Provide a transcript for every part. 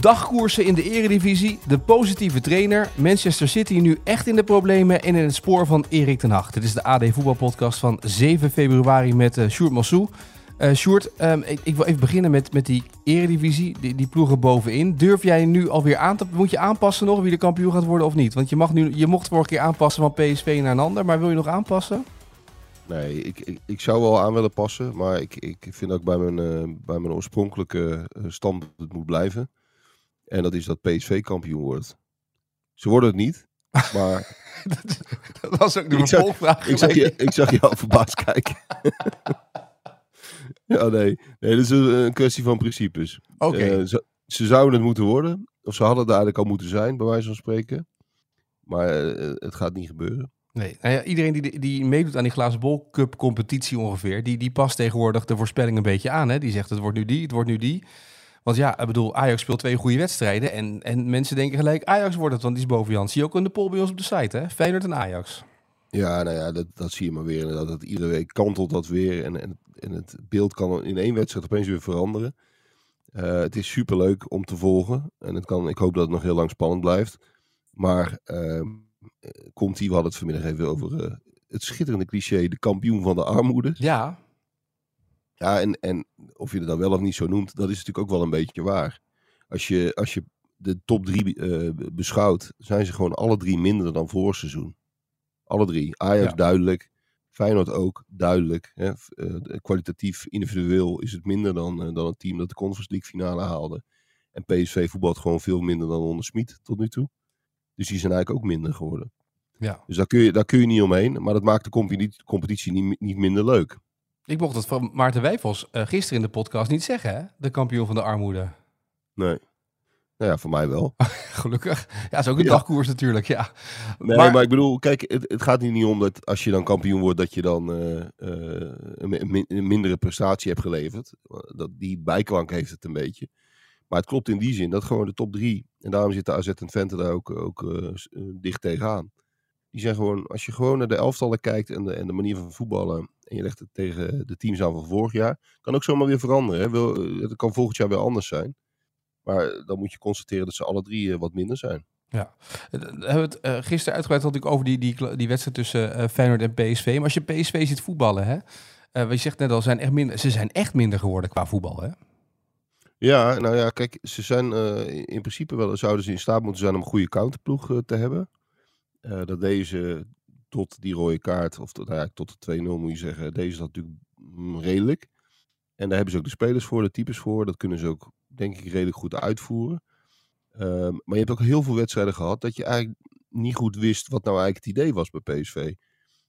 Dagkoersen in de eredivisie, de positieve trainer, Manchester City nu echt in de problemen en in het spoor van Erik ten Hag. Dit is de AD Voetbalpodcast van 7 februari met uh, Sjoerd Massou. Uh, Sjoerd, um, ik, ik, wil even beginnen met, met die eredivisie, die, die ploegen bovenin. Durf jij nu alweer aan te... Moet je aanpassen nog wie de kampioen gaat worden of niet? Want je, mag nu, je mocht vorige keer aanpassen van PSV naar een ander, maar wil je nog aanpassen? Nee, ik, ik, ik zou wel aan willen passen, maar ik, ik vind ook bij mijn, uh, bij mijn oorspronkelijke stand dat het moet blijven. En dat is dat PSV kampioen wordt. Ze worden het niet, maar... dat was ook de vervolgvraag. Ik, zag je, ik zag je al verbaasd kijken. ja, nee. Nee, dat is een, een kwestie van principes. Oké. Okay. Uh, ze, ze, zouden het moeten worden. Of ze hadden het eigenlijk al moeten zijn, bij wijze van spreken. Maar uh, het gaat niet gebeuren. Nee, nou ja, iedereen die, die meedoet aan die glazen bol cup competitie ongeveer, die, die past tegenwoordig de voorspelling een beetje aan. Hè? Die zegt het wordt nu die, het wordt nu die. Want ja, ik bedoel, Ajax speelt twee goede wedstrijden. En, en mensen denken gelijk, Ajax wordt het, want die is boven Jan. Zie je ook in de poll bij ons op de site, hè? Feyenoord en Ajax. Ja, nou ja, dat, dat zie je maar weer. Inderdaad, dat iedere week kantelt dat weer. En, en, en het beeld kan in één wedstrijd opeens weer veranderen. Uh, het is superleuk om te volgen. En het kan, ik hoop dat het nog heel lang spannend blijft. Maar uh, komt hij, we hadden het vanmiddag even over uh, het schitterende cliché, de kampioen van de armoede. Ja. Ja, en, en of je het dan wel of niet zo noemt, dat is natuurlijk ook wel een beetje waar. Als je, als je de top drie uh, beschouwt, zijn ze gewoon alle drie minder dan vorig seizoen. Alle drie. Ajax ja. duidelijk, Feyenoord ook duidelijk. Hè. Uh, kwalitatief, individueel is het minder dan, uh, dan een team dat de Conference League finale haalde. En PSV voetbalt gewoon veel minder dan onder Smit tot nu toe. Dus die zijn eigenlijk ook minder geworden. Ja. Dus daar kun, je, daar kun je niet omheen. Maar dat maakt de competitie, competitie niet, niet minder leuk. Ik mocht het van Maarten Wijfels uh, gisteren in de podcast niet zeggen, hè? De kampioen van de armoede. Nee. Nou ja, voor mij wel. Gelukkig. Ja, is ook een ja. dagkoers natuurlijk, ja. Nee, maar, maar ik bedoel, kijk, het, het, gaat hier niet om dat als je dan kampioen wordt, dat je dan uh, uh, een, een, mindere prestatie hebt geleverd. Dat, die bijklank heeft het een beetje. Maar het klopt in die zin dat gewoon de top drie, en daarom zitten AZ en Twente daar ook, ook dicht tegenaan. Die zijn gewoon, als je gewoon naar de elftallen kijkt en de, en de manier van voetballen en je legt het tegen de teams aan van vorig jaar, kan ook zomaar weer veranderen. Hè? Wil, het kan volgend jaar weer anders zijn. Maar dan moet je constateren dat ze alle drie uh, wat minder zijn. Ja, we hebben het uh, gisteren uitgebreid natuurlijk over die, die, die wedstrijd tussen uh, Feyenoord en PSV. Maar als je PSV ziet voetballen, hè, uh, je zegt net al, zijn echt minder, ze zijn echt minder geworden qua voetbal, hè? Ja, nou ja, kijk, ze zijn in principe wel, zouden ze in staat moeten zijn om een goede counterploeg te hebben. dat deze tot die rode kaart, of tot, nou tot de 2-0 moet je zeggen, deze is dat natuurlijk redelijk. En daar hebben ze ook de spelers voor, de types voor. Dat kunnen ze ook, denk ik, redelijk goed uitvoeren. Um, maar je hebt ook heel veel wedstrijden gehad dat je eigenlijk niet goed wist wat nou eigenlijk het idee was bij PSV.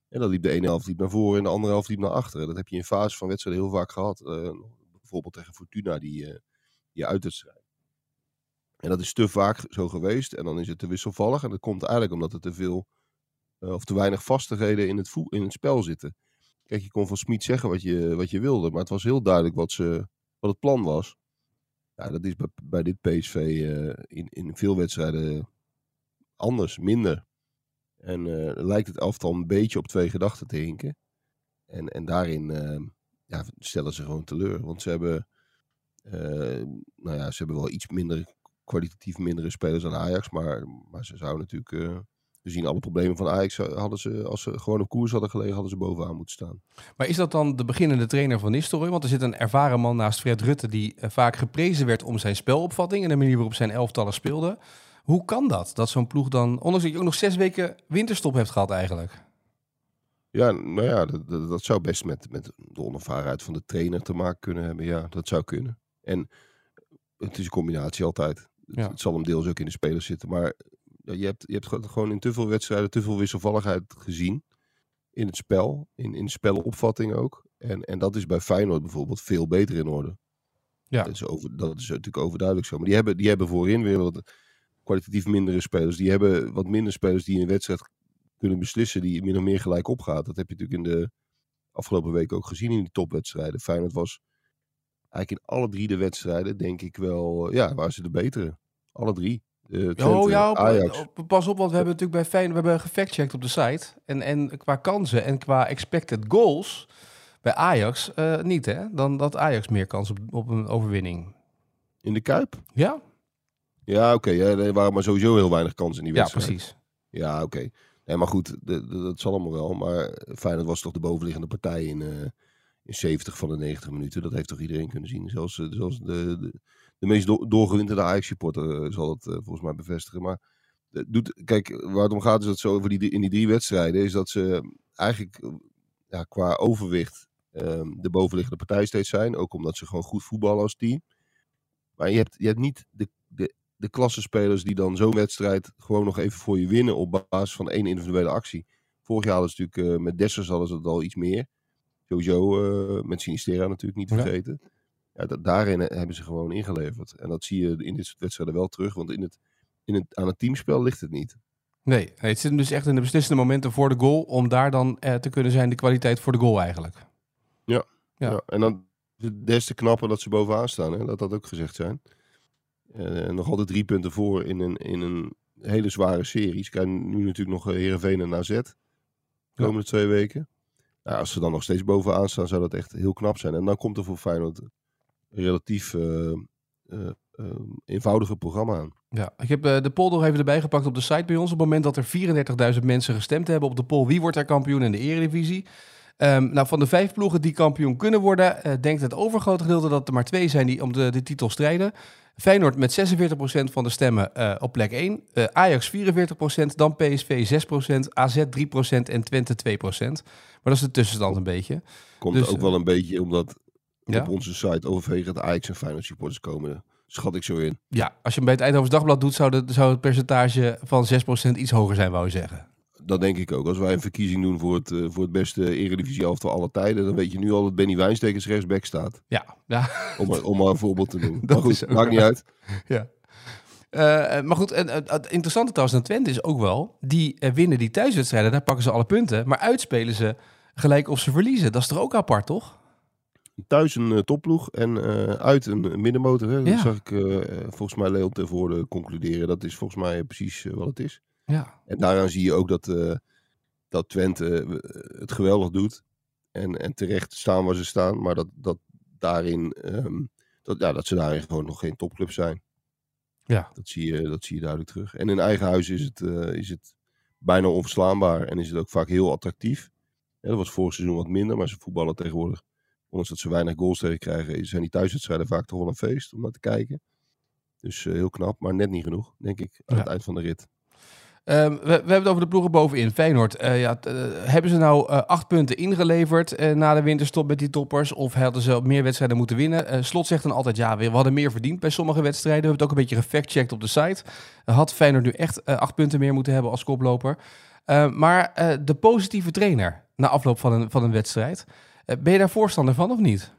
En dan liep de ene helft liep naar voren en de andere helft liep naar achteren. Dat heb je in fase van wedstrijden heel vaak gehad. Uh, bijvoorbeeld tegen Fortuna, die, uh, die uitwedstrijd. En dat is te vaak zo geweest. En dan is het te wisselvallig. En dat komt eigenlijk omdat er te veel of te weinig vastigheden in het, in spel zitten. Kijk, je kon van Smit zeggen wat je, wat je wilde, maar het was heel duidelijk wat, ze, wat het plan was. Ja, dat is bij, bij dit PSV uh, in, in veel wedstrijden anders, minder. En uh, lijkt het elftal een beetje op twee gedachten te hinken. En, en daarin ja, stellen ze gewoon teleur. Want ze hebben, nou ja, ze hebben wel iets minder, kwalitatief mindere spelers dan Ajax. Maar, maar ze zouden natuurlijk we zien alle problemen van Ajax. Hadden ze, als ze gewoon op koers hadden gelegen, hadden ze bovenaan moeten staan. Maar is dat dan de beginnende trainer van Nistelrooy? Want er zit een ervaren man naast Fred Rutte die vaak geprezen werd om zijn spelopvatting en de manier waarop zijn elftallen speelden. Hoe kan dat? Dat zo'n ploeg dan, ondanks dat je ook nog zes weken winterstop hebt gehad eigenlijk. Ja, nou ja, dat, dat, dat zou best met, met de onervarenheid van de trainer te maken kunnen hebben. Ja, dat zou kunnen. En het is een combinatie altijd. Ja. Het zal hem deels ook in de spelers zitten. Maar je hebt, je hebt gewoon in te veel wedstrijden te veel wisselvalligheid gezien. In het spel, in, in spelopvatting ook. En, en dat is bij Feyenoord bijvoorbeeld veel beter in orde. Ja. Dat, is over, dat is natuurlijk overduidelijk zo. Maar die hebben, die hebben voorin weer wat, kwalitatief mindere spelers. Die hebben wat minder spelers die een wedstrijd kunnen beslissen. Die min of meer gelijk opgaat. Dat heb je natuurlijk in de afgelopen weken ook gezien in die topwedstrijden. Feyenoord was eigenlijk in alle drie de wedstrijden, denk ik wel, ja, waren ze de betere. Alle drie. Twente, oh ja, op, Ajax. pas op, want we hebben natuurlijk bij Feyenoord we hebben gefactcheckt op de site. En, en qua kansen en qua expected goals bij Ajax eh, niet, hè? Dan dat Ajax meer kans op, op een overwinning. In de Kuip? Ja? Ja, oké. ja, er waren maar sowieso heel weinig kansen in die Ja, wedstrijd. precies. Ja, oké. Nee, maar goed, dat zal allemaal wel. Maar Feyenoord was toch de bovenliggende partij in, eh, in 70 van de 90 minuten. Dat heeft toch iedereen kunnen zien. Zelfs, eh, zelfs de, de, de meest do doorgewinterde Ajax-supporter eh, zal dat eh, volgens mij bevestigen. Maar eh, doet, kijk, waar het om gaat is dat ze over die, in die drie wedstrijden... is dat ze eigenlijk ja, qua overwicht ehm, de bovenliggende partij steeds zijn. Ook omdat ze gewoon goed voetballen als team. Maar je hebt, je hebt niet de, de, de klassenspelers die dan zo'n wedstrijd gewoon nog even voor je winnen op basis van één individuele actie. Vorig jaar hadden ze natuurlijk, met Dessers hadden ze het al iets meer. Sowieso met Sinistera natuurlijk niet vergeten. Ja, da- daarin eh, hebben ze gewoon ingeleverd. En dat zie je in dit soort wedstrijden wel terug. Want in het, in het, aan het teamspel ligt het niet. Nee, het zit hem dus echt in de beslissende momenten voor de goal... om daar dan eh, te kunnen zijn de kwaliteit voor de goal eigenlijk. Ja. Ja. en dan is het des te knapper dat ze bovenaan staan. Hè? Dat dat ook gezegd zijn. Eh, nog altijd drie punten voor in een, in een hele zware serie. Ze krijgen nu natuurlijk nog eh, Heerenveen en AZ. De komende twee weken. Nou, als ze dan nog steeds bovenaan staan, zou dat echt heel knap zijn. En dan komt er voor Feyenoord relatief eh, eh, eh, eenvoudiger programma aan. Ja, ik heb eh, de poll nog even erbij gepakt op de site bij ons. Op het moment dat er 34.000 mensen gestemd hebben op de poll... wie wordt er kampioen in de Eredivisie... Ehm, nou, van de vijf ploegen die kampioen kunnen worden, eh, denkt het overgrote gedeelte dat er maar twee zijn die om de, de titel strijden. Feyenoord met 46% van de stemmen op plek 1. eh, Ajax 44%, dan PSV 6%, AZ 3% en Twente 2%. Maar dat is de tussenstand een beetje. Komt Dus, ook wel een beetje omdat Ja? op onze site overwegend Ajax en Feyenoord supporters komen. Schat ik zo in. Ja, als je hem bij het Eindhovens Dagblad doet, zou, de, zou het percentage van 6% iets hoger zijn, wou je zeggen. Dat denk ik ook. Als wij een verkiezing doen voor het, eh, voor het beste eredivisie elftal aller tijden, dan weet je nu al dat Benny Wijnstekens rechtsback staat. Ja, ja. Om, om maar een voorbeeld te noemen. Dat maar goed, maakt niet uit. Ja. Eh, maar goed, en, eh, het interessante trouwens aan Twente is ook wel... die winnen die thuiswedstrijden, daar pakken ze alle punten... maar uitspelen ze gelijk of ze verliezen. Dat is toch ook apart, toch? Thuis een eh, topploeg en eh, uit een, middenmotor. Hè. Ja. Dat zag ik eh, volgens mij Leon ten voorde concluderen. Dat is volgens mij precies wat het is. Ja. En daaraan zie je ook dat, dat Twente het geweldig doet. En, en terecht staan waar ze staan. Maar dat, dat, daarin, ehm, dat, ja, dat ze daarin gewoon nog geen topclub zijn. Ja. Dat zie je, dat zie je duidelijk terug. En in eigen huis is het, is het bijna onverslaanbaar. En is het ook vaak heel attractief. Ja, dat was vorig seizoen wat minder. Maar ze voetballen tegenwoordig. Ondanks dat ze weinig goals tegen krijgen. Zijn die thuiswedstrijden vaak toch wel een feest om naar te kijken. Dus eh, heel knap. Maar net niet genoeg, denk ik. Aan Ja. het eind van de rit. Ehm, we, we hebben het over de ploegen bovenin. Feyenoord, eh, ja, t- eh, hebben ze nou eh, acht punten ingeleverd na de winterstop met die toppers? Of hadden ze meer wedstrijden moeten winnen? Slot zegt dan altijd, ja, we we hadden meer verdiend bij sommige wedstrijden. We hebben het ook een beetje gefactcheckt op de site. Had Feyenoord nu echt acht punten meer moeten hebben als koploper? Eh, maar de positieve trainer na afloop van een, van een wedstrijd, ben je daar voorstander van of niet?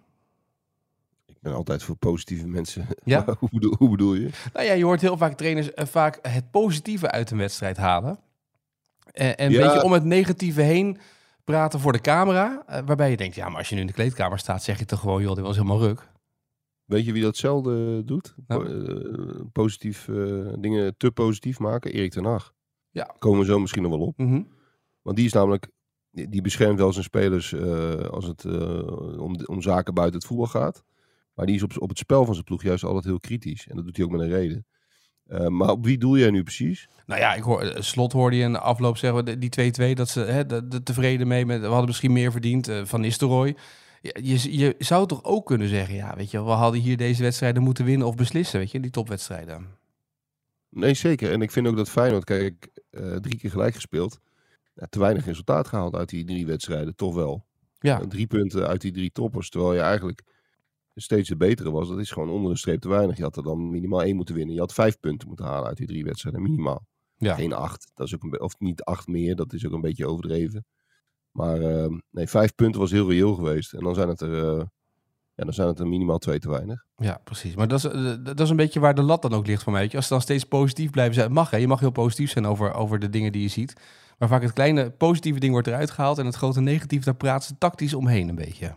Ik ben altijd voor positieve mensen. Ja? Hoe, bedoel, hoe bedoel je? Nou ja, je hoort heel vaak trainers eh, vaak het positieve uit een wedstrijd halen. En, en een Ja. beetje om het negatieve heen praten voor de camera. eh, waarbij je denkt, ja, maar als je nu in de kleedkamer staat, zeg je toch gewoon, joh, dit was helemaal ruk. Weet je wie datzelfde doet? Nou. Po- eh, positief, eh, dingen te positief maken? Erik ten Hag. Ja. Komen we zo misschien nog wel op. Mhm. Want die is namelijk, die beschermt wel zijn spelers eh, als het eh, om, om zaken buiten het voetbal gaat. Maar die is op, op het spel van zijn ploeg juist altijd heel kritisch. En dat doet hij ook met een reden. Eh, maar op wie doel jij nu precies? Nou ja, ik hoor, Slot hoorde je in de afloop zeggen, die 2-2, dat ze hè, de, de tevreden mee met, we hadden misschien meer verdiend eh, van Nistelrooy. Je, je zou toch ook kunnen zeggen, ja, weet je, we hadden hier deze wedstrijden moeten winnen of beslissen, weet je, die topwedstrijden. Nee, zeker. En ik vind ook dat Feyenoord, kijk, drie keer gelijk gespeeld. Ja, te weinig resultaat gehaald uit die drie wedstrijden, toch wel. Ja, En drie punten uit die drie toppers, terwijl je eigenlijk steeds de betere was. Dat is gewoon onder de streep te weinig. Je had er dan minimaal één moeten winnen. Je had vijf punten moeten halen uit die drie wedstrijden, minimaal. ja. Geen acht, dat is ook een of niet acht meer, dat is ook een beetje overdreven. Maar ehm, nee, vijf punten was heel reëel geweest. En dan zijn het er, eh, Ja, dan zijn het er minimaal twee te weinig. Ja, precies. Maar dat is, eh, dat is een beetje waar de lat dan ook ligt voor mij. weet je. Als ze dan steeds positief blijven zijn, mag hè. Je mag heel positief zijn over, over de dingen die je ziet. Maar vaak het kleine positieve ding wordt eruit gehaald en het grote negatief, daar praten ze tactisch omheen een beetje.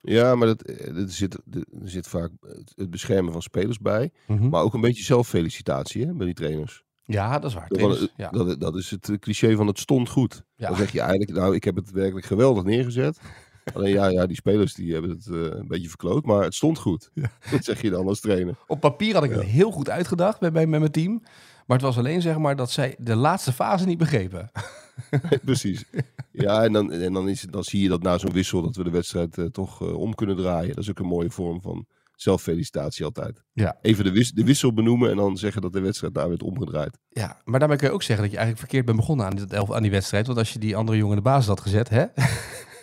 Ja, maar dat, eh, er, zit, er zit vaak het- beschermen van spelers bij. Mhm. Maar ook een beetje zelffelicitatie hè, bij die trainers. Ja, dat is waar. Dat, ja. dat, dat is het cliché van het stond goed. Ja. Dan zeg je eigenlijk, nou, ik heb het werkelijk geweldig neergezet. Alleen ja, ja, die spelers die hebben het eh, een beetje verkloot, maar het stond goed. Dat zeg je dan als trainer. Op papier had ik het heel goed uitgedacht bij, bij, met mijn team. Maar het was alleen zeg maar dat zij de laatste fase niet begrepen. Precies. Ja, en, dan, en dan, is, dan zie je dat na zo'n wissel dat we de wedstrijd eh, toch eh, om kunnen draaien. Dat is ook een mooie vorm van zelffelicitatie altijd. Ja. Even de, wis, de wissel benoemen en dan zeggen dat de wedstrijd daar werd omgedraaid. Ja, maar daarmee kun je ook zeggen dat je eigenlijk verkeerd bent begonnen aan, dit aan die wedstrijd. Want als je die andere jongen in de basis had gezet, hè?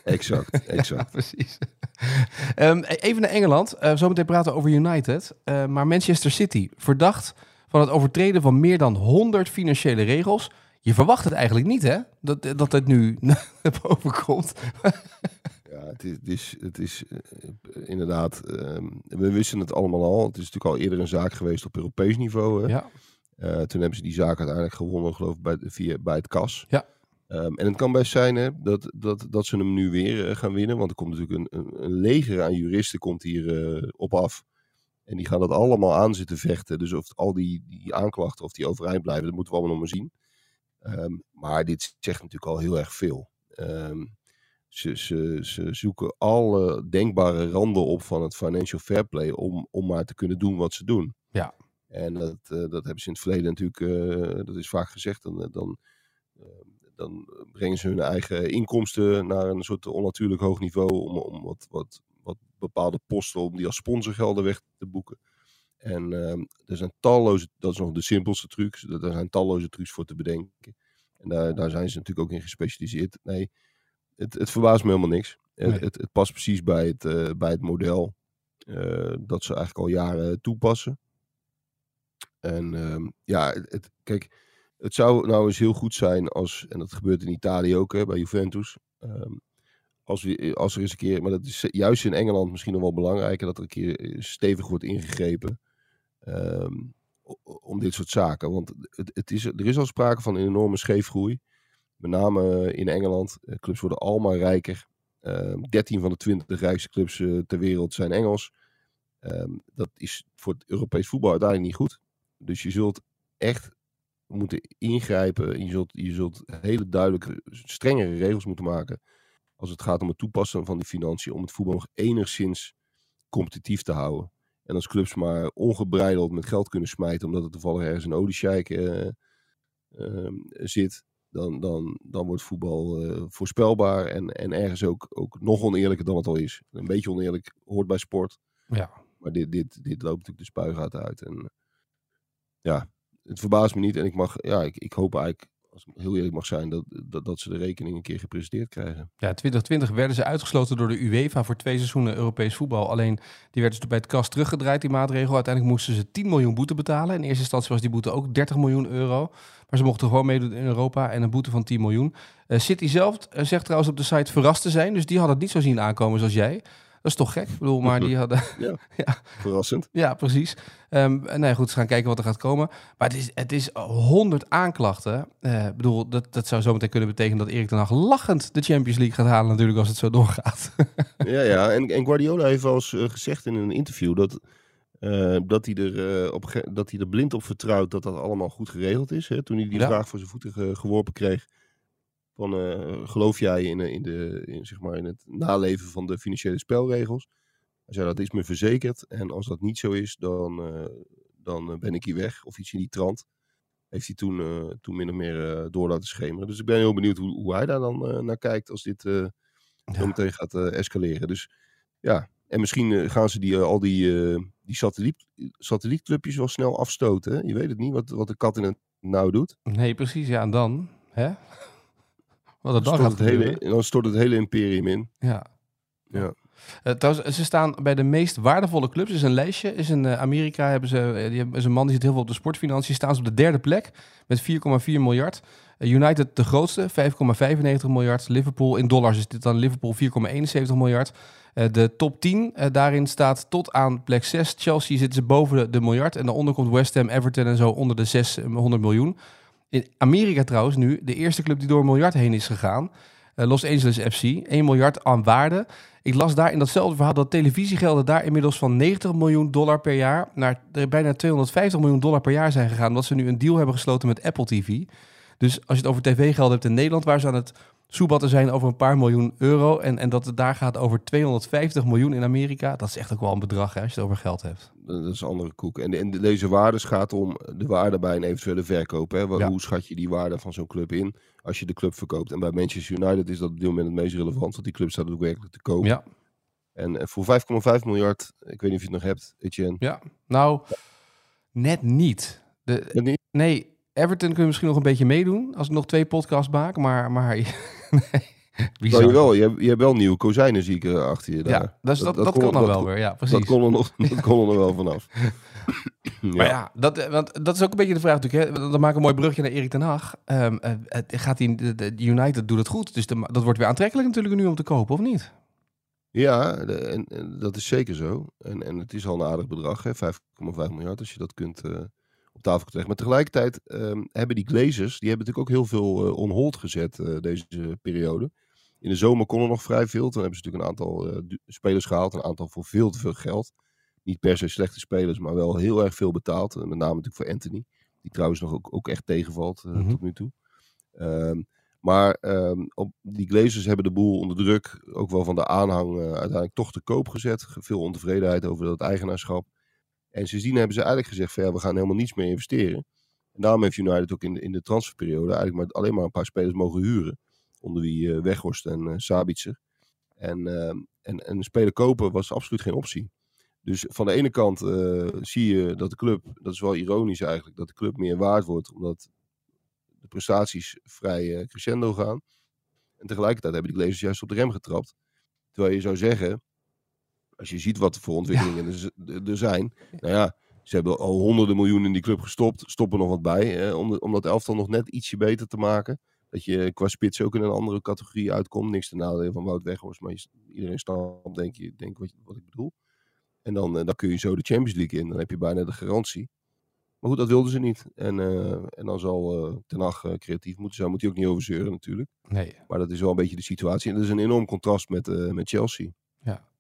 Exact, exact. precies. Ehm, even naar Engeland. Eh, zometeen praten we over United. Eh, maar Manchester City, verdacht van het overtreden van meer dan 100 financiële regels. Je verwacht het eigenlijk niet, hè? Dat, dat het nu naar boven komt. Ja, het is, het is, het is eh, inderdaad, ehm, we wisten het allemaal al. Het is natuurlijk al eerder een zaak geweest op Europees niveau. Hè? Ja, toen hebben ze die zaak uiteindelijk gewonnen, geloof ik, bij, via, bij het KAS. Ja. Ehm, en het kan best zijn hè, dat, dat, dat ze hem nu weer eh, gaan winnen. Want er komt natuurlijk een, een, een leger aan juristen komt hier eh, op af. En die gaan dat allemaal aan zitten vechten. Dus of al die, die aanklachten of die overeind blijven, dat moeten we allemaal nog maar zien. Ehm, maar dit zegt natuurlijk al heel erg veel. Ehm, ze, ze, ze zoeken alle denkbare randen op van het financial fair play om, om maar te kunnen doen wat ze doen. Ja. En dat, eh, dat hebben ze in het verleden natuurlijk, dat is vaak gezegd, dan, dan, dan brengen ze hun eigen inkomsten naar een soort onnatuurlijk hoog niveau om, om wat, wat, wat bepaalde posten, om die als sponsorgelden weg te boeken. En ehm, er zijn talloze, dat is nog de simpelste trucs, er er zijn talloze trucs voor te bedenken. En daar, daar zijn ze natuurlijk ook in gespecialiseerd. Nee, het, het verbaast me helemaal niks. Het, Nee. het, het past precies bij het, eh, bij het model eh, dat ze eigenlijk al jaren toepassen. En ehm, ja, het- kijk, het zou nou eens heel goed zijn als, en dat gebeurt in Italië ook hè, bij Juventus, ehm, als, we, als er eens een keer, maar dat is juist in Engeland misschien nog wel belangrijker, dat er een keer eh, stevig wordt ingegrepen ehm, om dit soort zaken. Want het, het is, er is al sprake van een enorme scheefgroei. Met name eh, in Engeland. Eh, Clubs worden allemaal rijker. Ehm 13 van de 20 rijkste clubs eh, ter wereld zijn Engels. Dat is voor het Europees voetbal uiteindelijk niet goed. Dus je zult echt moeten ingrijpen. Je zult, je zult hele duidelijke, strengere regels moeten maken. Als het gaat om het toepassen van die financiën. Om het voetbal nog enigszins competitief te houden. En als clubs maar ongebreideld met geld kunnen smijten. Omdat er toevallig ergens een oliesjeik eh, ehm, zit. Dan, dan, dan wordt voetbal eh, voorspelbaar. En, en ergens ook, ook nog oneerlijker dan het al is. Een beetje oneerlijk hoort bij sport. ja. Maar dit, dit, dit loopt natuurlijk de spuigaten uit. En ja, het verbaast me niet. En ik mag, ja, ik, ik hoop eigenlijk, als ik heel eerlijk mag zijn, dat, dat, ze de rekening een keer gepresenteerd krijgen. Ja, 2020 werden ze uitgesloten door de UEFA voor twee seizoenen Europees voetbal. Alleen die werden dus bij het kast teruggedraaid, die maatregel. Uiteindelijk moesten ze 10 miljoen boete betalen. In eerste instantie was die boete ook 30 miljoen euro. Maar ze mochten gewoon meedoen in Europa en een boete van 10 miljoen. Eh, City zelf eh, zegt trouwens op de site verrast te zijn. Dus die hadden het niet zo zien aankomen zoals jij. Dat is toch gek? Ik bedoel, maar die hadden... Verrassend. Ja, precies. En nee, goed, ze gaan kijken wat er gaat komen. Maar het is, het is 100 aanklachten. Eh, Ik bedoel, dat, dat zou zometeen kunnen betekenen dat Erik ten Hag lachend de Champions League gaat halen natuurlijk als het zo doorgaat. Ja, ja. En, en Guardiola heeft wel eens eh, gezegd in een interview dat, eh, dat, hij er, eh, op, dat hij er blind op vertrouwt dat dat allemaal goed geregeld is. Hè? Toen hij die Ja. vraag voor zijn voeten ge- geworpen kreeg. Van, eh, geloof jij in, eh, in, de, in, zeg maar in het naleven van de financiële spelregels? Zei dat is me verzekerd. En als dat niet zo is, dan, eh, dan ben ik hier weg. Of iets in die trant. Heeft hij toen, toen min of meer door laten schemeren. Dus ik ben heel benieuwd hoe, hoe hij daar dan naar kijkt als dit zo meteen gaat escaleren. Dus ja, en misschien gaan ze die, al die, die satelliet, satellietclubjes wel snel afstoten. Hè? Je weet het niet wat, wat de kat in het nauw doet. Nee, precies. Ja, en dan? Hè? Wat er dan gaat stort, het hele, dan stort het hele imperium in. Ja. Ja. Uh, trouwens, ze staan bij de meest waardevolle clubs. is een lijstje. Is in uh, Amerika hebben ze, die hebben, is een man die zit heel veel op de sportfinanciën. Staan ze op de derde plek met 4,4 miljard. United de grootste, 5,95 miljard. Liverpool in dollars is dit dan Liverpool 4,71 miljard. de top 10, daarin staat tot aan plek 6. Chelsea zitten ze boven de, de miljard. En daaronder komt West Ham, Everton en zo onder de 600 miljoen. In Amerika trouwens nu, de eerste club die door een miljard heen is gegaan. Uh, Los Angeles FC, 1 miljard aan waarde. Ik las daar in datzelfde verhaal dat televisiegelden daar inmiddels van 90 miljoen dollar per jaar naar bijna 250 miljoen dollar per jaar zijn gegaan. Omdat ze nu een deal hebben gesloten met Apple TV. Dus als je het over tv-gelden hebt in Nederland, waar ze aan het soebatten zijn over een paar miljoen euro. En, en dat het daar gaat over 250 miljoen in Amerika. Dat is echt ook wel een bedrag hè, als je het over geld hebt. Dat is een andere koek. En, en deze waardes gaat om de waarde bij een eventuele verkoop. Hè? Hoe schat je die waarde van zo'n club in als je de club verkoopt? En bij Manchester United is dat op dit moment het meest relevant. Want die club staat ook werkelijk te koop. Ja. En eh, voor 5,5 miljard, ik weet niet of je het nog hebt, Etienne. Ja, nou, net niet. De, Net niet? Nee, Everton kun je misschien nog een beetje meedoen als ik nog twee podcasts maak, maar... maar nee. Nou, je, wel, je, hebt, je hebt wel nieuwe kozijnen, zie ik uh, achter je daar. Ja, dus dat, dat, dat, kon dan wel weer, ja, precies. Dat kon er, nog, dat kon er wel vanaf. ja. Maar ja, dat, want dat is ook een beetje de vraag natuurlijk. Hè? Dan maak ik een mooi brugje naar Erik ten Hag. Um, uh, gaat hij, de, de, United doet het goed, dus de, dat wordt weer aantrekkelijk natuurlijk nu om te kopen, of niet? Ja, de, en, en, dat is zeker zo. En, en het is al een aardig bedrag, 5,5 miljard, als je dat kunt... Uh, op tafel terecht. Maar tegelijkertijd um, hebben die Glazers, die hebben natuurlijk ook heel veel uh, on hold gezet uh, deze periode. In de zomer kon er nog vrij veel. Toen hebben ze natuurlijk een aantal spelers gehaald. Een aantal voor veel te veel geld. Niet per se slechte spelers, maar wel heel erg veel betaald. met name natuurlijk voor Anthony. Die trouwens nog ook, ook echt tegenvalt mm -hmm. tot nu toe. Um, maar um, op, die Glazers hebben de boel onder druk, ook wel van de aanhang, uiteindelijk toch te koop gezet. Veel ontevredenheid over dat eigenaarschap. En sindsdien hebben ze eigenlijk gezegd van ja, we gaan helemaal niets meer investeren. En daarom heeft United ook in de, in de transferperiode eigenlijk maar, alleen maar een paar spelers mogen huren. Onder wie uh, Weghorst en uh, Sabitzer. En, uh, en, en een speler kopen was absoluut geen optie. Dus van de ene kant zie je dat de club, dat is wel ironisch eigenlijk, dat de club meer waard wordt. Omdat de prestaties vrij crescendo gaan. En tegelijkertijd hebben die Glazers juist op de rem getrapt. Terwijl je zou zeggen, als je ziet wat voor ontwikkelingen ja. er, er, zijn. Nou ja, ze hebben al honderden miljoenen in die club gestopt. Stoppen nog wat bij. Eh, om, de, om dat elftal nog net ietsje beter te maken. Dat je qua spits ook in een andere categorie uitkomt. Niks te nadelen van Wout Weghorst. Maar iedereen snapt denk je denk wat, wat ik bedoel. En dan, uh, dan kun je zo de Champions League in. Dan heb je bijna de garantie. Maar goed, dat wilden ze niet. En, uh, en dan zal uh, Ten Hag uh, creatief moeten zijn. Moet hij ook niet over zeuren natuurlijk. Nee. Maar dat is wel een beetje de situatie. En dat is een enorm contrast met, met Chelsea.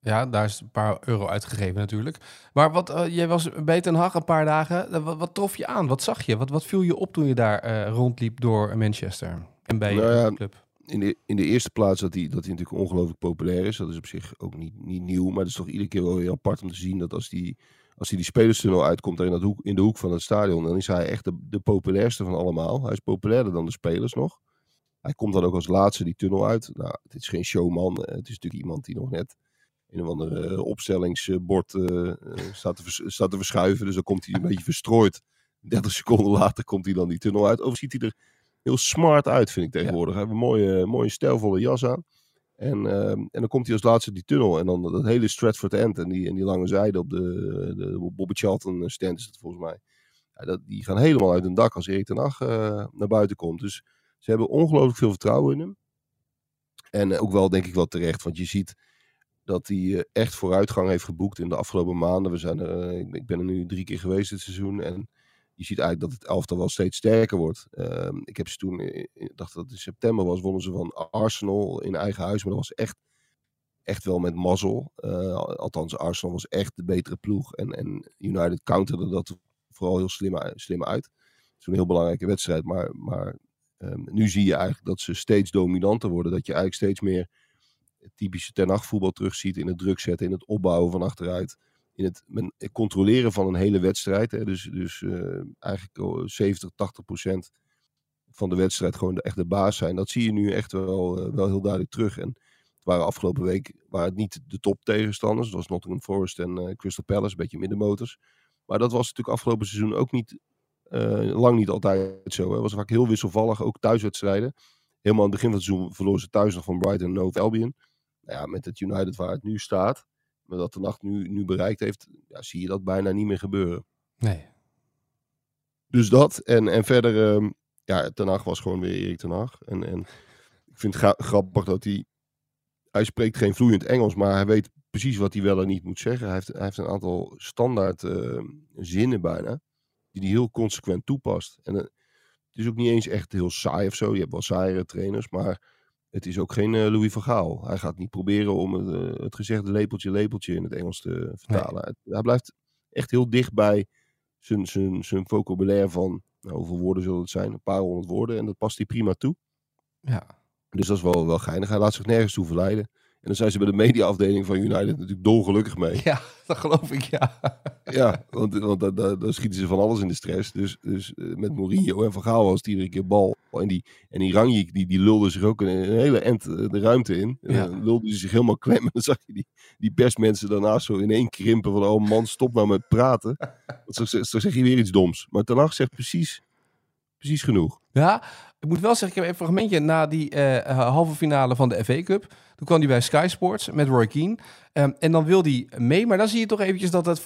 Ja. Daar is een paar euro uitgegeven natuurlijk. Maar wat, uh, jij was bij Ten Hag een paar dagen. Wat, wat, trof je aan? Wat zag je? Wat, wat viel je op toen je daar uh, rondliep door Manchester en bij nou ja, de club? In de, in de eerste plaats dat hij, dat natuurlijk ongelooflijk populair is. Dat is op zich ook niet, niet nieuw. Maar het is toch iedere keer wel weer apart om te zien dat als die, als hij die spelerstunnel uitkomt daar in, dat hoek, in de hoek van het stadion. Dan is hij echt de, de populairste van allemaal. Hij is populairder dan de spelers nog. Hij komt dan ook als laatste die tunnel uit. Nou, het is geen showman. Het is natuurlijk iemand die nog net een of ander opstellingsbord uh, staat, te staat te verschuiven. Dus dan komt hij een beetje verstrooid. 30 seconden later komt hij dan die tunnel uit. Overigens ziet hij er heel smart uit, vind ik tegenwoordig. Hij heeft een mooie, mooie stijlvolle jas aan. En, uh, en dan komt hij als laatste die tunnel. En dan dat hele Stratford End en die, en die lange zijde op de, de Bobby Charlton stand is het volgens mij. Ja, dat, die gaan helemaal uit hun dak als Erik ten Hag uh, naar buiten komt. Dus ze hebben ongelooflijk veel vertrouwen in hem. En ook wel, denk ik wel terecht. Want je ziet dat hij echt vooruitgang heeft geboekt in de afgelopen maanden. We zijn er, ik ben er nu drie keer geweest dit seizoen. En je ziet eigenlijk dat het elftal wel steeds sterker wordt. Uh, ik heb ze toen, ik dacht dat het in september was, wonnen ze van Arsenal in eigen huis. Maar dat was echt, echt wel met mazzel. Althans, Arsenal was echt de betere ploeg. En, en United counterde dat vooral heel slim, slim uit. Het is een heel belangrijke wedstrijd. Maar, maar um, nu zie je eigenlijk dat ze steeds dominanter worden. Dat je eigenlijk steeds meer typische ten voetbal terugziet in het druk zetten, in het opbouwen van achteruit. In het controleren van een hele wedstrijd. Hè. Dus, dus uh, eigenlijk 70, 80 procent van de wedstrijd gewoon de, echt de baas zijn. Dat zie je nu echt wel, uh, wel heel duidelijk terug. En het waren afgelopen week waren het niet de top tegenstanders. Dat was Nottingham Forest en uh, Crystal Palace, een beetje middenmotors. Maar dat was natuurlijk afgelopen seizoen ook niet, lang niet altijd zo. Het was vaak heel wisselvallig, ook thuiswedstrijden. Helemaal aan het begin van het seizoen verloren ze thuis nog van Brighton en Nove Albion. Nou ja, met het United waar het nu staat, met wat de nacht nu, nu bereikt heeft, ja, zie je dat bijna niet meer gebeuren. Nee. Dus dat. En, en verder, ehm, ja, Ten Hag was gewoon weer Erik Ten Hag. En, en ik vind het gra- grappig dat hij... Hij spreekt geen vloeiend Engels, maar hij weet precies wat hij wel en niet moet zeggen. Hij heeft, hij heeft een aantal standaard ehm, zinnen bijna, die hij heel consequent toepast. En eh, het is ook niet eens echt heel saai of zo. Je hebt wel saaiere trainers, maar het is ook geen eh, Louis van Gaal. Hij gaat niet proberen om het, eh, het gezegde lepeltje, lepeltje in het Engels te vertalen. Hij blijft echt heel dicht bij zijn, zijn, zijn vocabulaire van, nou, hoeveel woorden zullen het zijn? Een paar honderd woorden. En dat past hij prima toe. Ja. Dus dat is wel, wel geinig. Hij laat zich nergens toe verleiden. En dan zijn ze bij de mediaafdeling van United natuurlijk dolgelukkig mee. ja, dat geloof ik, ja. Ja, want, want dan, dan, dan schieten ze van alles in de stress. Dus, dus eh, met Mourinho en Van Gaal was het iedere keer bal. En die, en die Ranjik, die, die lulde zich ook een, een hele end eh, de ruimte in. En Ja. dan lulde hij zich helemaal klem. En dan zag je die, die persmensen daarnaast zo in één krimpen van... Oh man, stop nou met praten. Want zo, zo zeg je weer iets doms. Maar Ten Hag zegt precies, precies genoeg. Ja, ik moet wel zeggen, ik heb even een fragmentje na die eh, halve finale van de FA Cup. Toen kwam hij bij Sky Sports met Roy Keane. Ehm, en dan wil hij mee, maar dan zie je toch eventjes dat het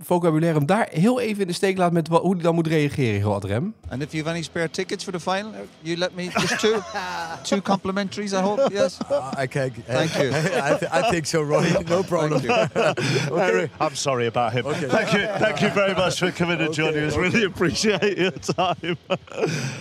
vocabulaire, daar heel even in de steek laat met hoe hij dan moet reageren, heel Adrem. And if you've any spare tickets for the final, you let me just two, two complimentaries. I hope. Yes. I can. Thank you. I, th- I think so, Roy. No problem. Harry, I'm sorry about him. Thank you, thank you very much for coming and joining us. Really appreciate your time.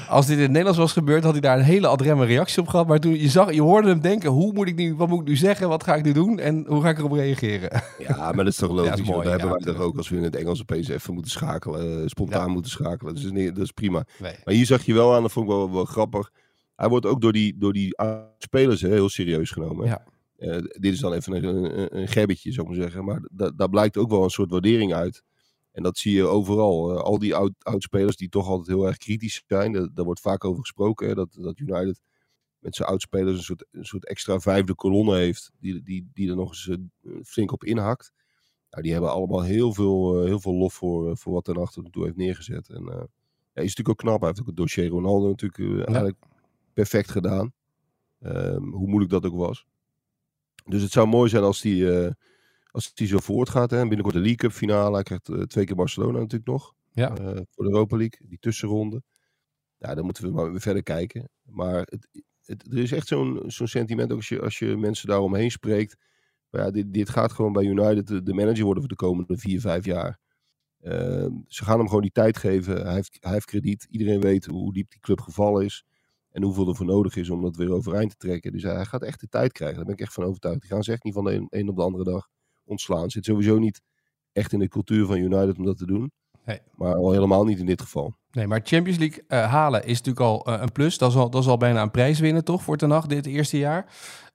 Als dit in het Nederlands was gebeurd, had hij daar een hele Adremme reactie op gehad. Maar toen je zag, je hoorde hem denken, hoe moet ik nu, wat moet ik nu zeggen, wat ga ik nu doen en hoe ga ik erop reageren? Ja, maar dat is toch logisch. Ja, dat is hebben wij toch ook als we in het Engels opeens even moeten schakelen. eh, spontaan moeten schakelen. Dus dat is, niet- dat is prima. Nee. Maar hier zag je wel aan, dat vond ik wel, wel grappig. Hij wordt ook door die, door die spelers hè, heel serieus genomen. Ja. Eh, dit is dan even een, een, een gebbetje, zou ik maar zeggen. Maar da- daar blijkt ook wel een soort waardering uit. En dat zie je overal. Eh, al die oud, oud-spelers die toch altijd heel erg kritisch zijn. Daar, daar wordt vaak over gesproken. Hè, dat, dat United met zijn oudspelers een soort, een soort extra vijfde kolonne heeft. Die, die, die er nog eens eh, flink op inhakt. Nou, die hebben allemaal heel veel, eh, heel veel lof voor, eh, voor wat ten achter toe heeft neergezet. En ja, is natuurlijk ook knap. Hij heeft ook het dossier Ronaldo natuurlijk eigenlijk perfect gedaan. Ehm, hoe moeilijk dat ook was. Dus het zou mooi zijn als die, als die zo voortgaat. Hè. Binnenkort de League Cup finale. Hij krijgt twee keer Barcelona natuurlijk nog. Ja. voor de Europa League. Die tussenronde. Ja, dan moeten we maar weer verder kijken. Maar het, het, er is echt zo'n zo'n sentiment ook als je, als je mensen daaromheen spreekt. Maar ja, dit, dit gaat gewoon bij United de, de manager worden voor de komende vier, vijf jaar. Ehm, ze gaan hem gewoon die tijd geven. Hij heeft, hij heeft krediet. Iedereen weet hoe diep die club gevallen is. En hoeveel er voor nodig is om dat weer overeind te trekken. Dus hij, hij gaat echt de tijd krijgen. Daar ben ik echt van overtuigd. Die gaan ze echt niet van de een, een op de andere dag ontslaan. Zit sowieso niet echt in de cultuur van United om dat te doen. Nee. Maar al helemaal niet in dit geval. Nee, maar Champions League eh, halen is natuurlijk al eh, een plus. Dat is, al, dat is al bijna een prijs winnen, toch, voor Ten Hag dit eerste jaar.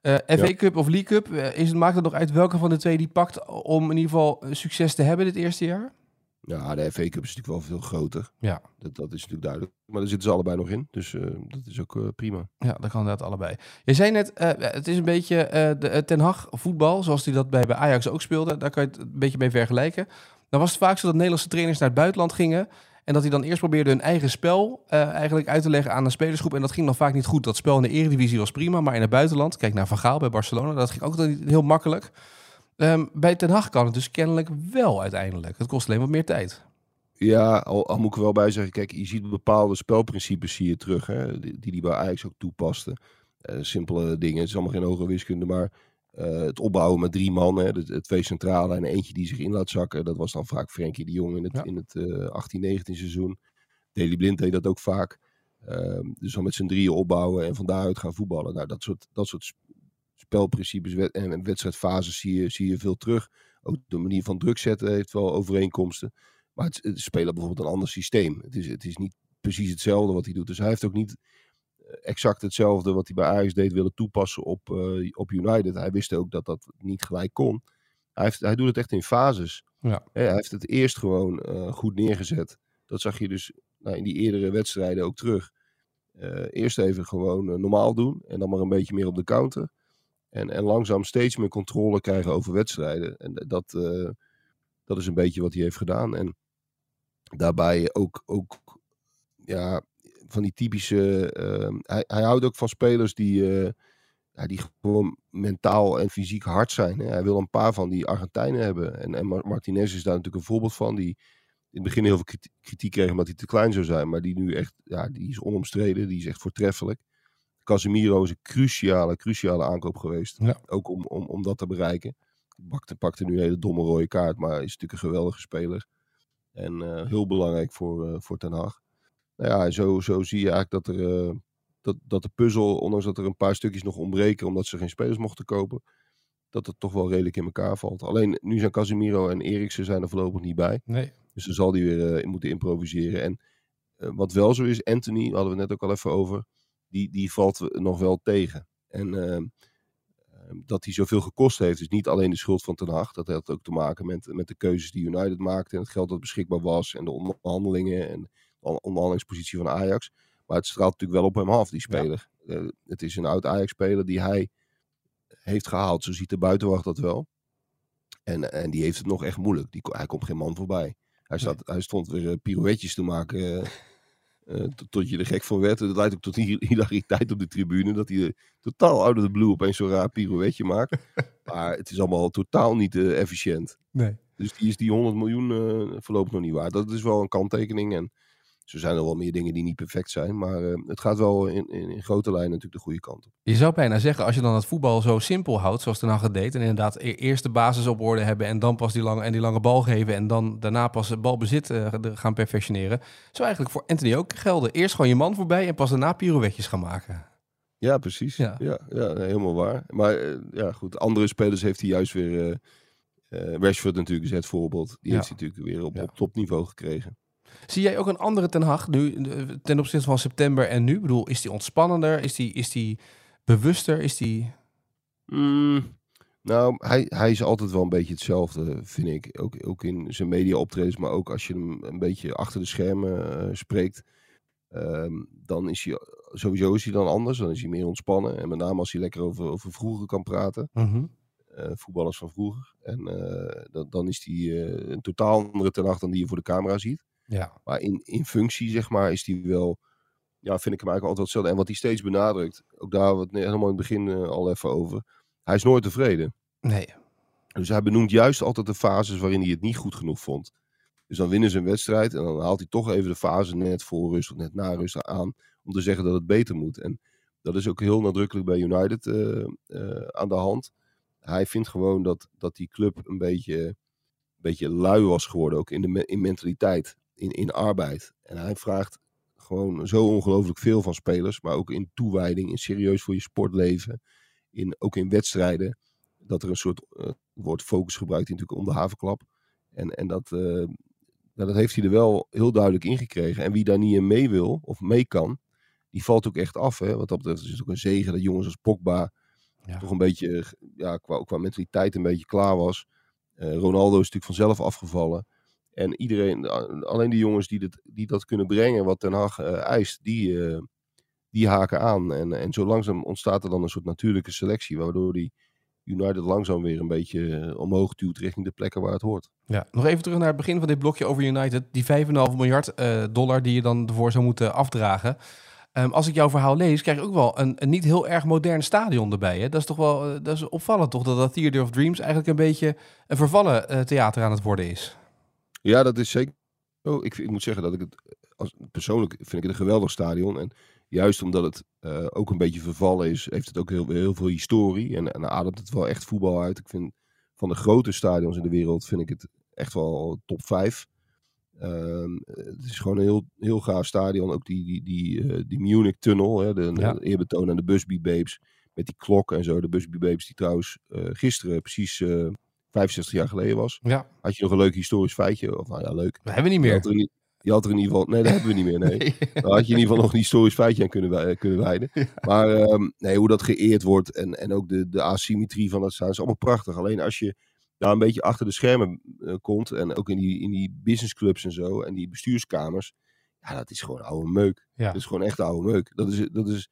Eh FA Ja. Cup of League Cup, is, het- maakt het nog uit welke van de twee die pakt om in ieder geval succes te hebben dit eerste jaar? Ja, de FA Cup is natuurlijk wel veel groter. Ja. Dat, dat is natuurlijk duidelijk. Maar daar zitten ze allebei nog in. Dus dat is ook prima. Ja, dat kan inderdaad allebei. Je zei net, het is een beetje de, Ten Hag voetbal, zoals hij dat bij, bij Ajax ook speelde. Daar kan je het een beetje mee vergelijken. Dan was het vaak zo dat Nederlandse trainers naar het buitenland gingen. En dat hij dan eerst probeerde hun eigen spel eh, eigenlijk uit te leggen aan een spelersgroep. En dat ging dan vaak niet goed. Dat spel in de eredivisie was prima, maar in het buitenland, kijk naar Van Gaal bij Barcelona, dat ging ook niet heel makkelijk. Ehm, bij Ten Hag kan het dus kennelijk wel uiteindelijk. Het kost alleen wat meer tijd. Ja, al, moet ik er wel bij zeggen. Kijk, je ziet bepaalde spelprincipes je terug. Hè, die die bij Ajax ook toepaste. Eh, simpele dingen. Het is allemaal geen hoge wiskunde. Maar eh, het opbouwen met drie man. Hè, de, de twee centrale en eentje die zich in laat zakken. Dat was dan vaak Frenkie de Jong in het, Ja. in het eh 18-19 seizoen. Daley Blind deed dat ook vaak. Ehm, dus dan met z'n drieën opbouwen en van daaruit gaan voetballen. Nou, dat soort, dat soort sp- spelprincipes en wedstrijdfases zie je, zie je veel terug. Ook de manier van druk zetten heeft wel overeenkomsten. Maar het, het spelen bijvoorbeeld een ander systeem. Het is, het is niet precies hetzelfde wat hij doet. Dus hij heeft ook niet eh, exact hetzelfde wat hij bij Ajax deed willen toepassen op, eh, op United. Hij wist ook dat dat niet gelijk kon. Hij, heeft, hij doet het echt in fases. Ja. Hij heeft het eerst gewoon eh, goed neergezet. Dat zag je dus nou, in die eerdere wedstrijden ook terug. Eh, eerst even gewoon normaal doen. En dan maar een beetje meer op de counter. En, en langzaam steeds meer controle krijgen over wedstrijden. En dat, dat is een beetje wat hij heeft gedaan. En daarbij ook, ook ja, van die typische. eh, hij, hij houdt ook van spelers die, ja, die gewoon mentaal en fysiek hard zijn. Hè. Hij wil een paar van die Argentijnen hebben. En, en Mar- Martinez is daar natuurlijk een voorbeeld van. Die in het begin heel veel kriti- kritiek kreeg omdat hij te klein zou zijn. Maar die nu echt, ja, die is onomstreden. Die is echt voortreffelijk. Casemiro is een cruciale, cruciale aankoop geweest. Ja. Ook om, om, om dat te bereiken. Bakte, pakte nu een hele domme rode kaart. Maar is natuurlijk een geweldige speler. En eh, heel belangrijk voor, eh, voor Ten Hag. Nou ja, zo, zo zie je eigenlijk dat er... eh, dat, dat de puzzel, ondanks dat er een paar stukjes nog ontbreken, omdat ze geen spelers mochten kopen, dat het toch wel redelijk in elkaar valt. Alleen nu zijn Casemiro en Eriksen zijn er voorlopig niet bij. Nee. Dus dan zal die weer eh, moeten improviseren. En eh, wat wel zo is, Anthony, hadden we net ook al even over, die, die valt nog wel tegen. En eh, eh, dat hij zoveel gekost heeft, is niet alleen de schuld van Ten Hag. Dat had ook te maken met, met de keuzes die United maakte en het geld dat beschikbaar was en de onderhandelingen en onderhandelingspositie van Ajax. Maar het straalt natuurlijk wel op hem af, die speler. Eh, het is een oud Ajax-speler die hij heeft gehaald. Zo ziet de buitenwacht dat wel. En, en die heeft het nog echt moeilijk. Die, hij komt geen man voorbij. Hij, staat, hij stond weer eh, pirouetjes te maken. eh, tot, tot je er gek van werd. Het leidt ook tot hi- hilariteit op de tribune. Dat hij totaal out of the blue opeens zo'n raar pirouetje maakt. maar het is allemaal totaal niet efficiënt. Nee. Dus die is die 100 miljoen voorlopig nog niet waard. Dat is wel een kanttekening. En zo zijn er wel meer dingen die niet perfect zijn. Maar eh, het gaat wel in, in, in grote lijnen natuurlijk de goede kant op. Je zou bijna zeggen, als je dan het voetbal zo simpel houdt, zoals Ten Hag deed, en inderdaad e- eerst de basis op orde hebben en dan pas die lange, en die lange bal geven en dan daarna pas het balbezit eh, gaan perfectioneren, zou eigenlijk voor Anthony ook gelden. Eerst gewoon je man voorbij en pas daarna pirouetjes gaan maken. Ja, precies. Ja. Ja, helemaal waar. Maar eh, ja, goed. Andere spelers heeft hij juist weer... eh Rashford natuurlijk is het voorbeeld. Die Ja. heeft hij natuurlijk weer op, Ja. op topniveau gekregen. Zie jij ook een andere Ten Hag nu eh, ten opzichte van september en nu? Ik bedoel, is die ontspannender? Is die, is die bewuster? Is die... Mm, nou, hij, hij is altijd wel een beetje hetzelfde, vind ik. Ook, ook in zijn media optredens, maar ook als je hem een beetje achter de schermen eh, spreekt. ehm, dan is hij, sowieso is hij dan anders. Dan is hij meer ontspannen. En met name als hij lekker over, over vroeger kan praten. eh, voetballers van vroeger. En eh, dan, dan is hij een totaal andere ten Hag dan die je voor de camera ziet. Ja. Maar in, in functie, zeg maar, is die wel... Ja, vind ik hem eigenlijk altijd hetzelfde. En wat hij steeds benadrukt, ook daar ne- helemaal in het begin eh, al even over. Hij is nooit tevreden. Nee. Dus hij benoemt juist altijd de fases waarin hij het niet goed genoeg vond. Dus dan winnen ze een wedstrijd en dan haalt hij toch even de fase net voor rust of net na rust aan. Om te zeggen dat het beter moet. En dat is ook heel nadrukkelijk bij United eh, eh, aan de hand. Hij vindt gewoon dat, dat die club een beetje, een beetje lui was geworden. Ook in, de, me- in mentaliteit, in, in arbeid. En hij vraagt gewoon zo ongelooflijk veel van spelers. Maar ook in toewijding, in serieus voor je sportleven. In, ook in wedstrijden. Dat er een soort eh, woord focus gebruikt natuurlijk om de havenklap. En, en dat, eh, nou, dat heeft hij er wel heel duidelijk in gekregen. En wie daar niet in mee wil of mee kan, die valt ook echt af. Hè? Wat dat betreft is het ook een zegen dat jongens als Pogba Ja. toch een beetje, ja, qua, qua mentaliteit een beetje klaar was. Eh, Ronaldo is natuurlijk vanzelf afgevallen. En iedereen, alleen die jongens die, die dat kunnen brengen wat Den Haag eh, eist, die, eh, die haken aan. En, en zo langzaam ontstaat er dan een soort natuurlijke selectie, waardoor die United langzaam weer een beetje eh, omhoog duwt richting de plekken waar het hoort. Ja, nog even terug naar het begin van dit blokje over United. Die 5,5 miljard dollar die je dan ervoor zou moeten afdragen. Ehm, als ik jouw verhaal lees, krijg je ook wel een, niet heel erg modern stadion erbij. Hè? Dat is toch wel dat is opvallend, toch? Dat dat Theater of Dreams eigenlijk een beetje een vervallen theater aan het worden is. Ja, dat is zeker. Oh, ik, ik moet zeggen dat ik het als, persoonlijk vind ik het een geweldig stadion. En juist omdat het eh, ook een beetje vervallen is, heeft het ook heel, heel veel historie. En, en ademt het wel echt voetbal uit. Ik vind van de grote stadions in de wereld vind ik het echt wel top 5. Ehm, het is gewoon een heel, heel gaaf stadion. Ook die, die, die, eh, die Munich Tunnel, hè, de, Ja. de eerbetoon aan de Busby Babes. Met die klok en zo. De Busby Babes die trouwens eh, gisteren precies 65 jaar geleden was. Ja, Had je nog een leuk historisch feitje? Of nou ja, leuk. dat hebben we niet Je meer. had, er in, je had er in ieder geval... Nee, dat hebben we niet meer, nee. Daar had je in ieder geval nog een historisch feitje aan kunnen, wij- kunnen wijden. Maar ehm, nee, hoe dat geëerd wordt en, en ook de, de asymmetrie van dat staan is allemaal prachtig. Alleen als je daar een beetje achter de schermen eh, komt en ook in die, in die businessclubs en zo en die bestuurskamers. Ja, dat is gewoon oude meuk. Ja. Dat is gewoon echt oude meuk. Dat is, dat is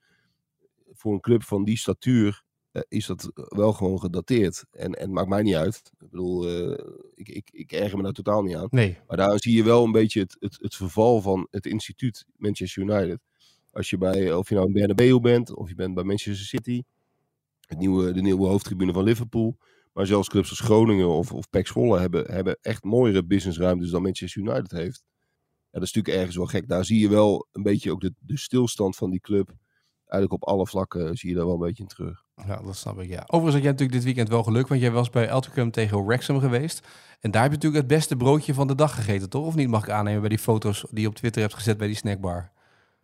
voor een club van die statuur eh, is dat wel gewoon gedateerd. En, en maakt mij niet uit. Ik bedoel, eh, ik, ik, ik erger me daar totaal niet aan. Nee, Maar daar zie je wel een beetje het, het, het verval van het instituut Manchester United. Als je bij, of je nou in Bernabeu bent, of je bent bij Manchester City. het nieuwe, de nieuwe hoofdtribune van Liverpool. Maar zelfs clubs als Groningen of, of PEC Zwolle hebben, hebben echt mooiere businessruimtes dan Manchester United heeft. Ja, dat is natuurlijk ergens wel gek. Daar zie je wel een beetje ook de, de stilstand van die club. Eigenlijk op alle vlakken zie je daar wel een beetje in terug. Ja, dat snap ik, ja. Overigens had jij natuurlijk dit weekend wel geluk, want jij was bij Altrincham tegen Wrexham geweest. En daar heb je natuurlijk het beste broodje van de dag gegeten, toch? Of niet, mag ik aannemen bij die foto's die je op Twitter hebt gezet bij die snackbar?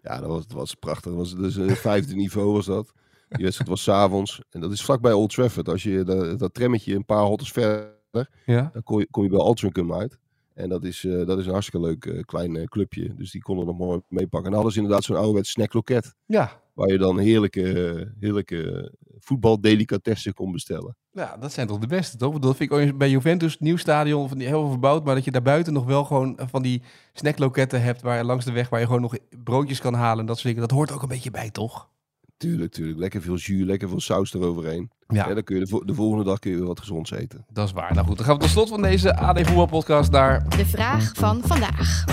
Ja, dat was, dat was prachtig. Dat was dus vijfde niveau was dat. Die wedstrijd was s'avonds. En dat is vlakbij Old Trafford. Als je dat, dat trammetje een paar hottes verder, Ja. dan kom je, kom je bij Altrincham uit. En dat is, eh, dat is een hartstikke leuk eh, klein clubje. Dus die konden nog mooi meepakken. En dan hadden ze inderdaad zo'n ouderwets snackloket. Ja. Waar je dan heerlijke, heerlijke voetbaldelicatessen kon bestellen. Ja, dat zijn toch de beste, toch? Dat vind ik ook bij Juventus, nieuw stadion, van die heel veel verbouwd, maar dat je daarbuiten nog wel gewoon van die snackloketten hebt waar langs de weg waar je gewoon nog broodjes kan halen en dat soort dingen. Dat hoort ook een beetje bij, toch? Tuurlijk, tuurlijk. Lekker veel jus, lekker veel saus eroverheen. Ja. Ja, dan kun je de, vo- de volgende dag kun je weer wat gezonds eten. Dat is waar. Nou goed, dan gaan we tot slot van deze AD Voetbalpodcast naar De vraag van vandaag.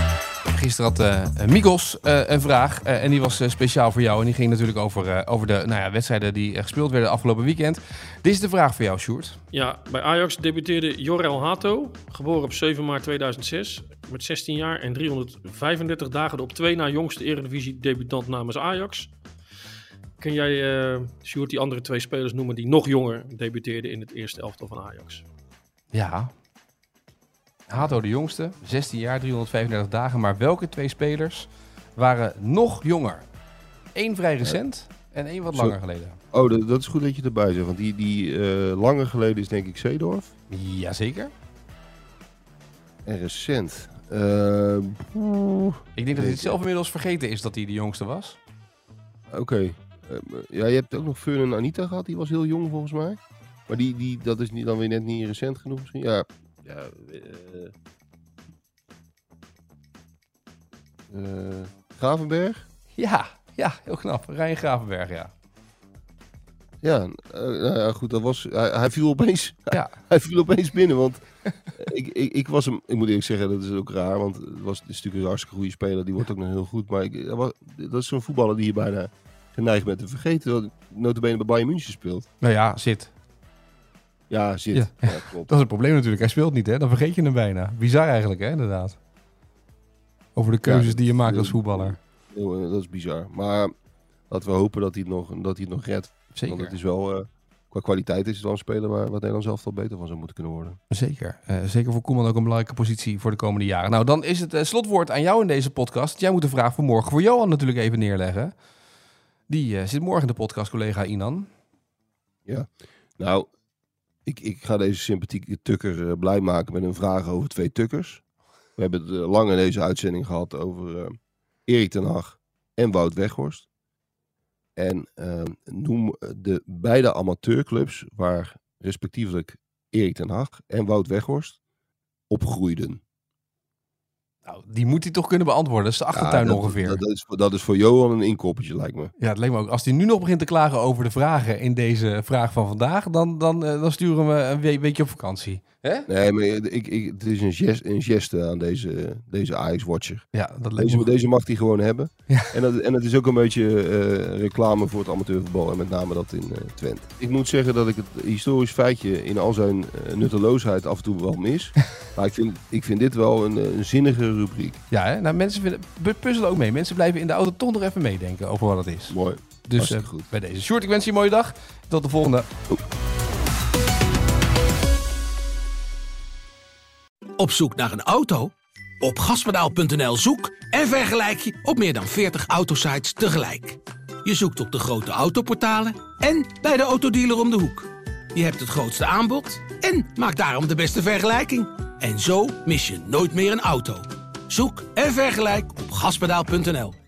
Gisteren had eh Migos eh, een vraag en die was speciaal voor jou. En die ging natuurlijk over, over de nou ja, wedstrijden die gespeeld werden afgelopen weekend. Dit is de vraag voor jou, Sjoerd. Ja, bij Ajax debuteerde Jorel Hato, geboren op 7 maart 2006, met 16 jaar en 335 dagen de op twee na jongste eredivisie debutant namens Ajax. Kun jij, Sjoerd, die andere twee spelers noemen die nog jonger debuteerden in het eerste elftal van Ajax? Ja. Hato de jongste, 16 jaar, 335 dagen. Maar welke twee spelers waren nog jonger? Eén vrij recent en één wat Zo. langer geleden. Oh, dat, dat is goed dat je erbij zegt. Want die, die eh, langer geleden is denk ik Zeedorf. Jazeker. En recent. Eh, Ik denk dat hij zelf inmiddels vergeten is dat hij de jongste was. Oké. Eh, ja, je hebt ook nog Fun en Anita gehad. Die was heel jong volgens mij. Maar die, die, dat is niet, dan weer net niet recent genoeg misschien. Ja. Ja eh, eh, Gravenberg? Ja, ja, heel knap. Ryan Gravenberg, ja. Ja, eh, nou ja, goed. Dat was, hij, hij viel opeens, Ja. hij viel opeens binnen. Want ik, ik, ik was hem, ik moet eerlijk zeggen, dat is ook raar. Want het was het is natuurlijk een hartstikke goede speler. Die wordt ook nog heel goed. Maar ik, dat was- dat is zo'n voetballer die je bijna geneigd bent te vergeten. Dat notabene bij Bayern München speelt. Nou ja, zit. Ja, zit. Ja. Ja, klopt. Dat is het probleem natuurlijk. Hij speelt niet, hè? Dan vergeet je hem bijna. Bizar eigenlijk, hè? Inderdaad. Over de keuzes die je maakt als voetballer. Heel, eh, dat is bizar. Maar laten we hopen dat hij het nog, dat hij het nog redt. Want Zeker. het is wel, eh, qua kwaliteit is het wel een speler waar, waar Nederland zelf wel beter van zou moeten kunnen worden. Zeker. Eh, zeker voor Koeman ook een belangrijke positie voor de komende jaren. Nou, dan is het eh, slotwoord aan jou in deze podcast. Jij moet de vraag voor morgen voor Johan natuurlijk even neerleggen. Die zit morgen in de podcast, collega Inan. Nou, ik, ik ga deze sympathieke tukker eh, blij maken met een vraag over twee tukkers. We hebben het eh, lang in deze uitzending gehad over eh, Erik ten Hag en Wout Weghorst. En eh, noem de beide amateurclubs waar respectievelijk Erik ten Hag en Wout Weghorst opgroeiden. Nou, die moet hij toch kunnen beantwoorden. Dat is de achtertuin Ja, dat, ongeveer. Dat, dat is, voor- dat is voor Johan een inkoppertje, lijkt me. Ja, het leek me ook. Als hij nu nog begint te klagen over de vragen in deze vraag van vandaag, dan, dan, eh, dan sturen we een we- weekje op vakantie. Hè? Nee, maar ik, ik, het is een gest, een geste aan deze, deze Ajax-watcher. Ja, dat lijkt Deze, me deze mag hij gewoon hebben. Ja. En, dat, en het is ook een beetje eh, reclame voor het amateurvoetbal. En met name dat in eh, Twente. Ik moet zeggen dat ik het historisch feitje in al zijn nutteloosheid af en toe wel mis. maar ik vind, ik vind dit wel een, een zinnige rubriek. Ja, hè? Nou, mensen vinden, pu- puzzelen ook mee. Mensen blijven in de auto toch nog even meedenken over wat het is. Mooi. Dus eh, goed. bij deze. Short, ik wens je een mooie dag. Tot de volgende. Op zoek naar een auto? Op gaspedaal.nl zoek en vergelijk je op meer dan 40 autosites tegelijk. Je zoekt op de grote autoportalen en bij de autodealer om de hoek. Je hebt het grootste aanbod en maakt daarom de beste vergelijking. En zo mis je nooit meer een auto. Zoek en vergelijk op gaspedaal.nl.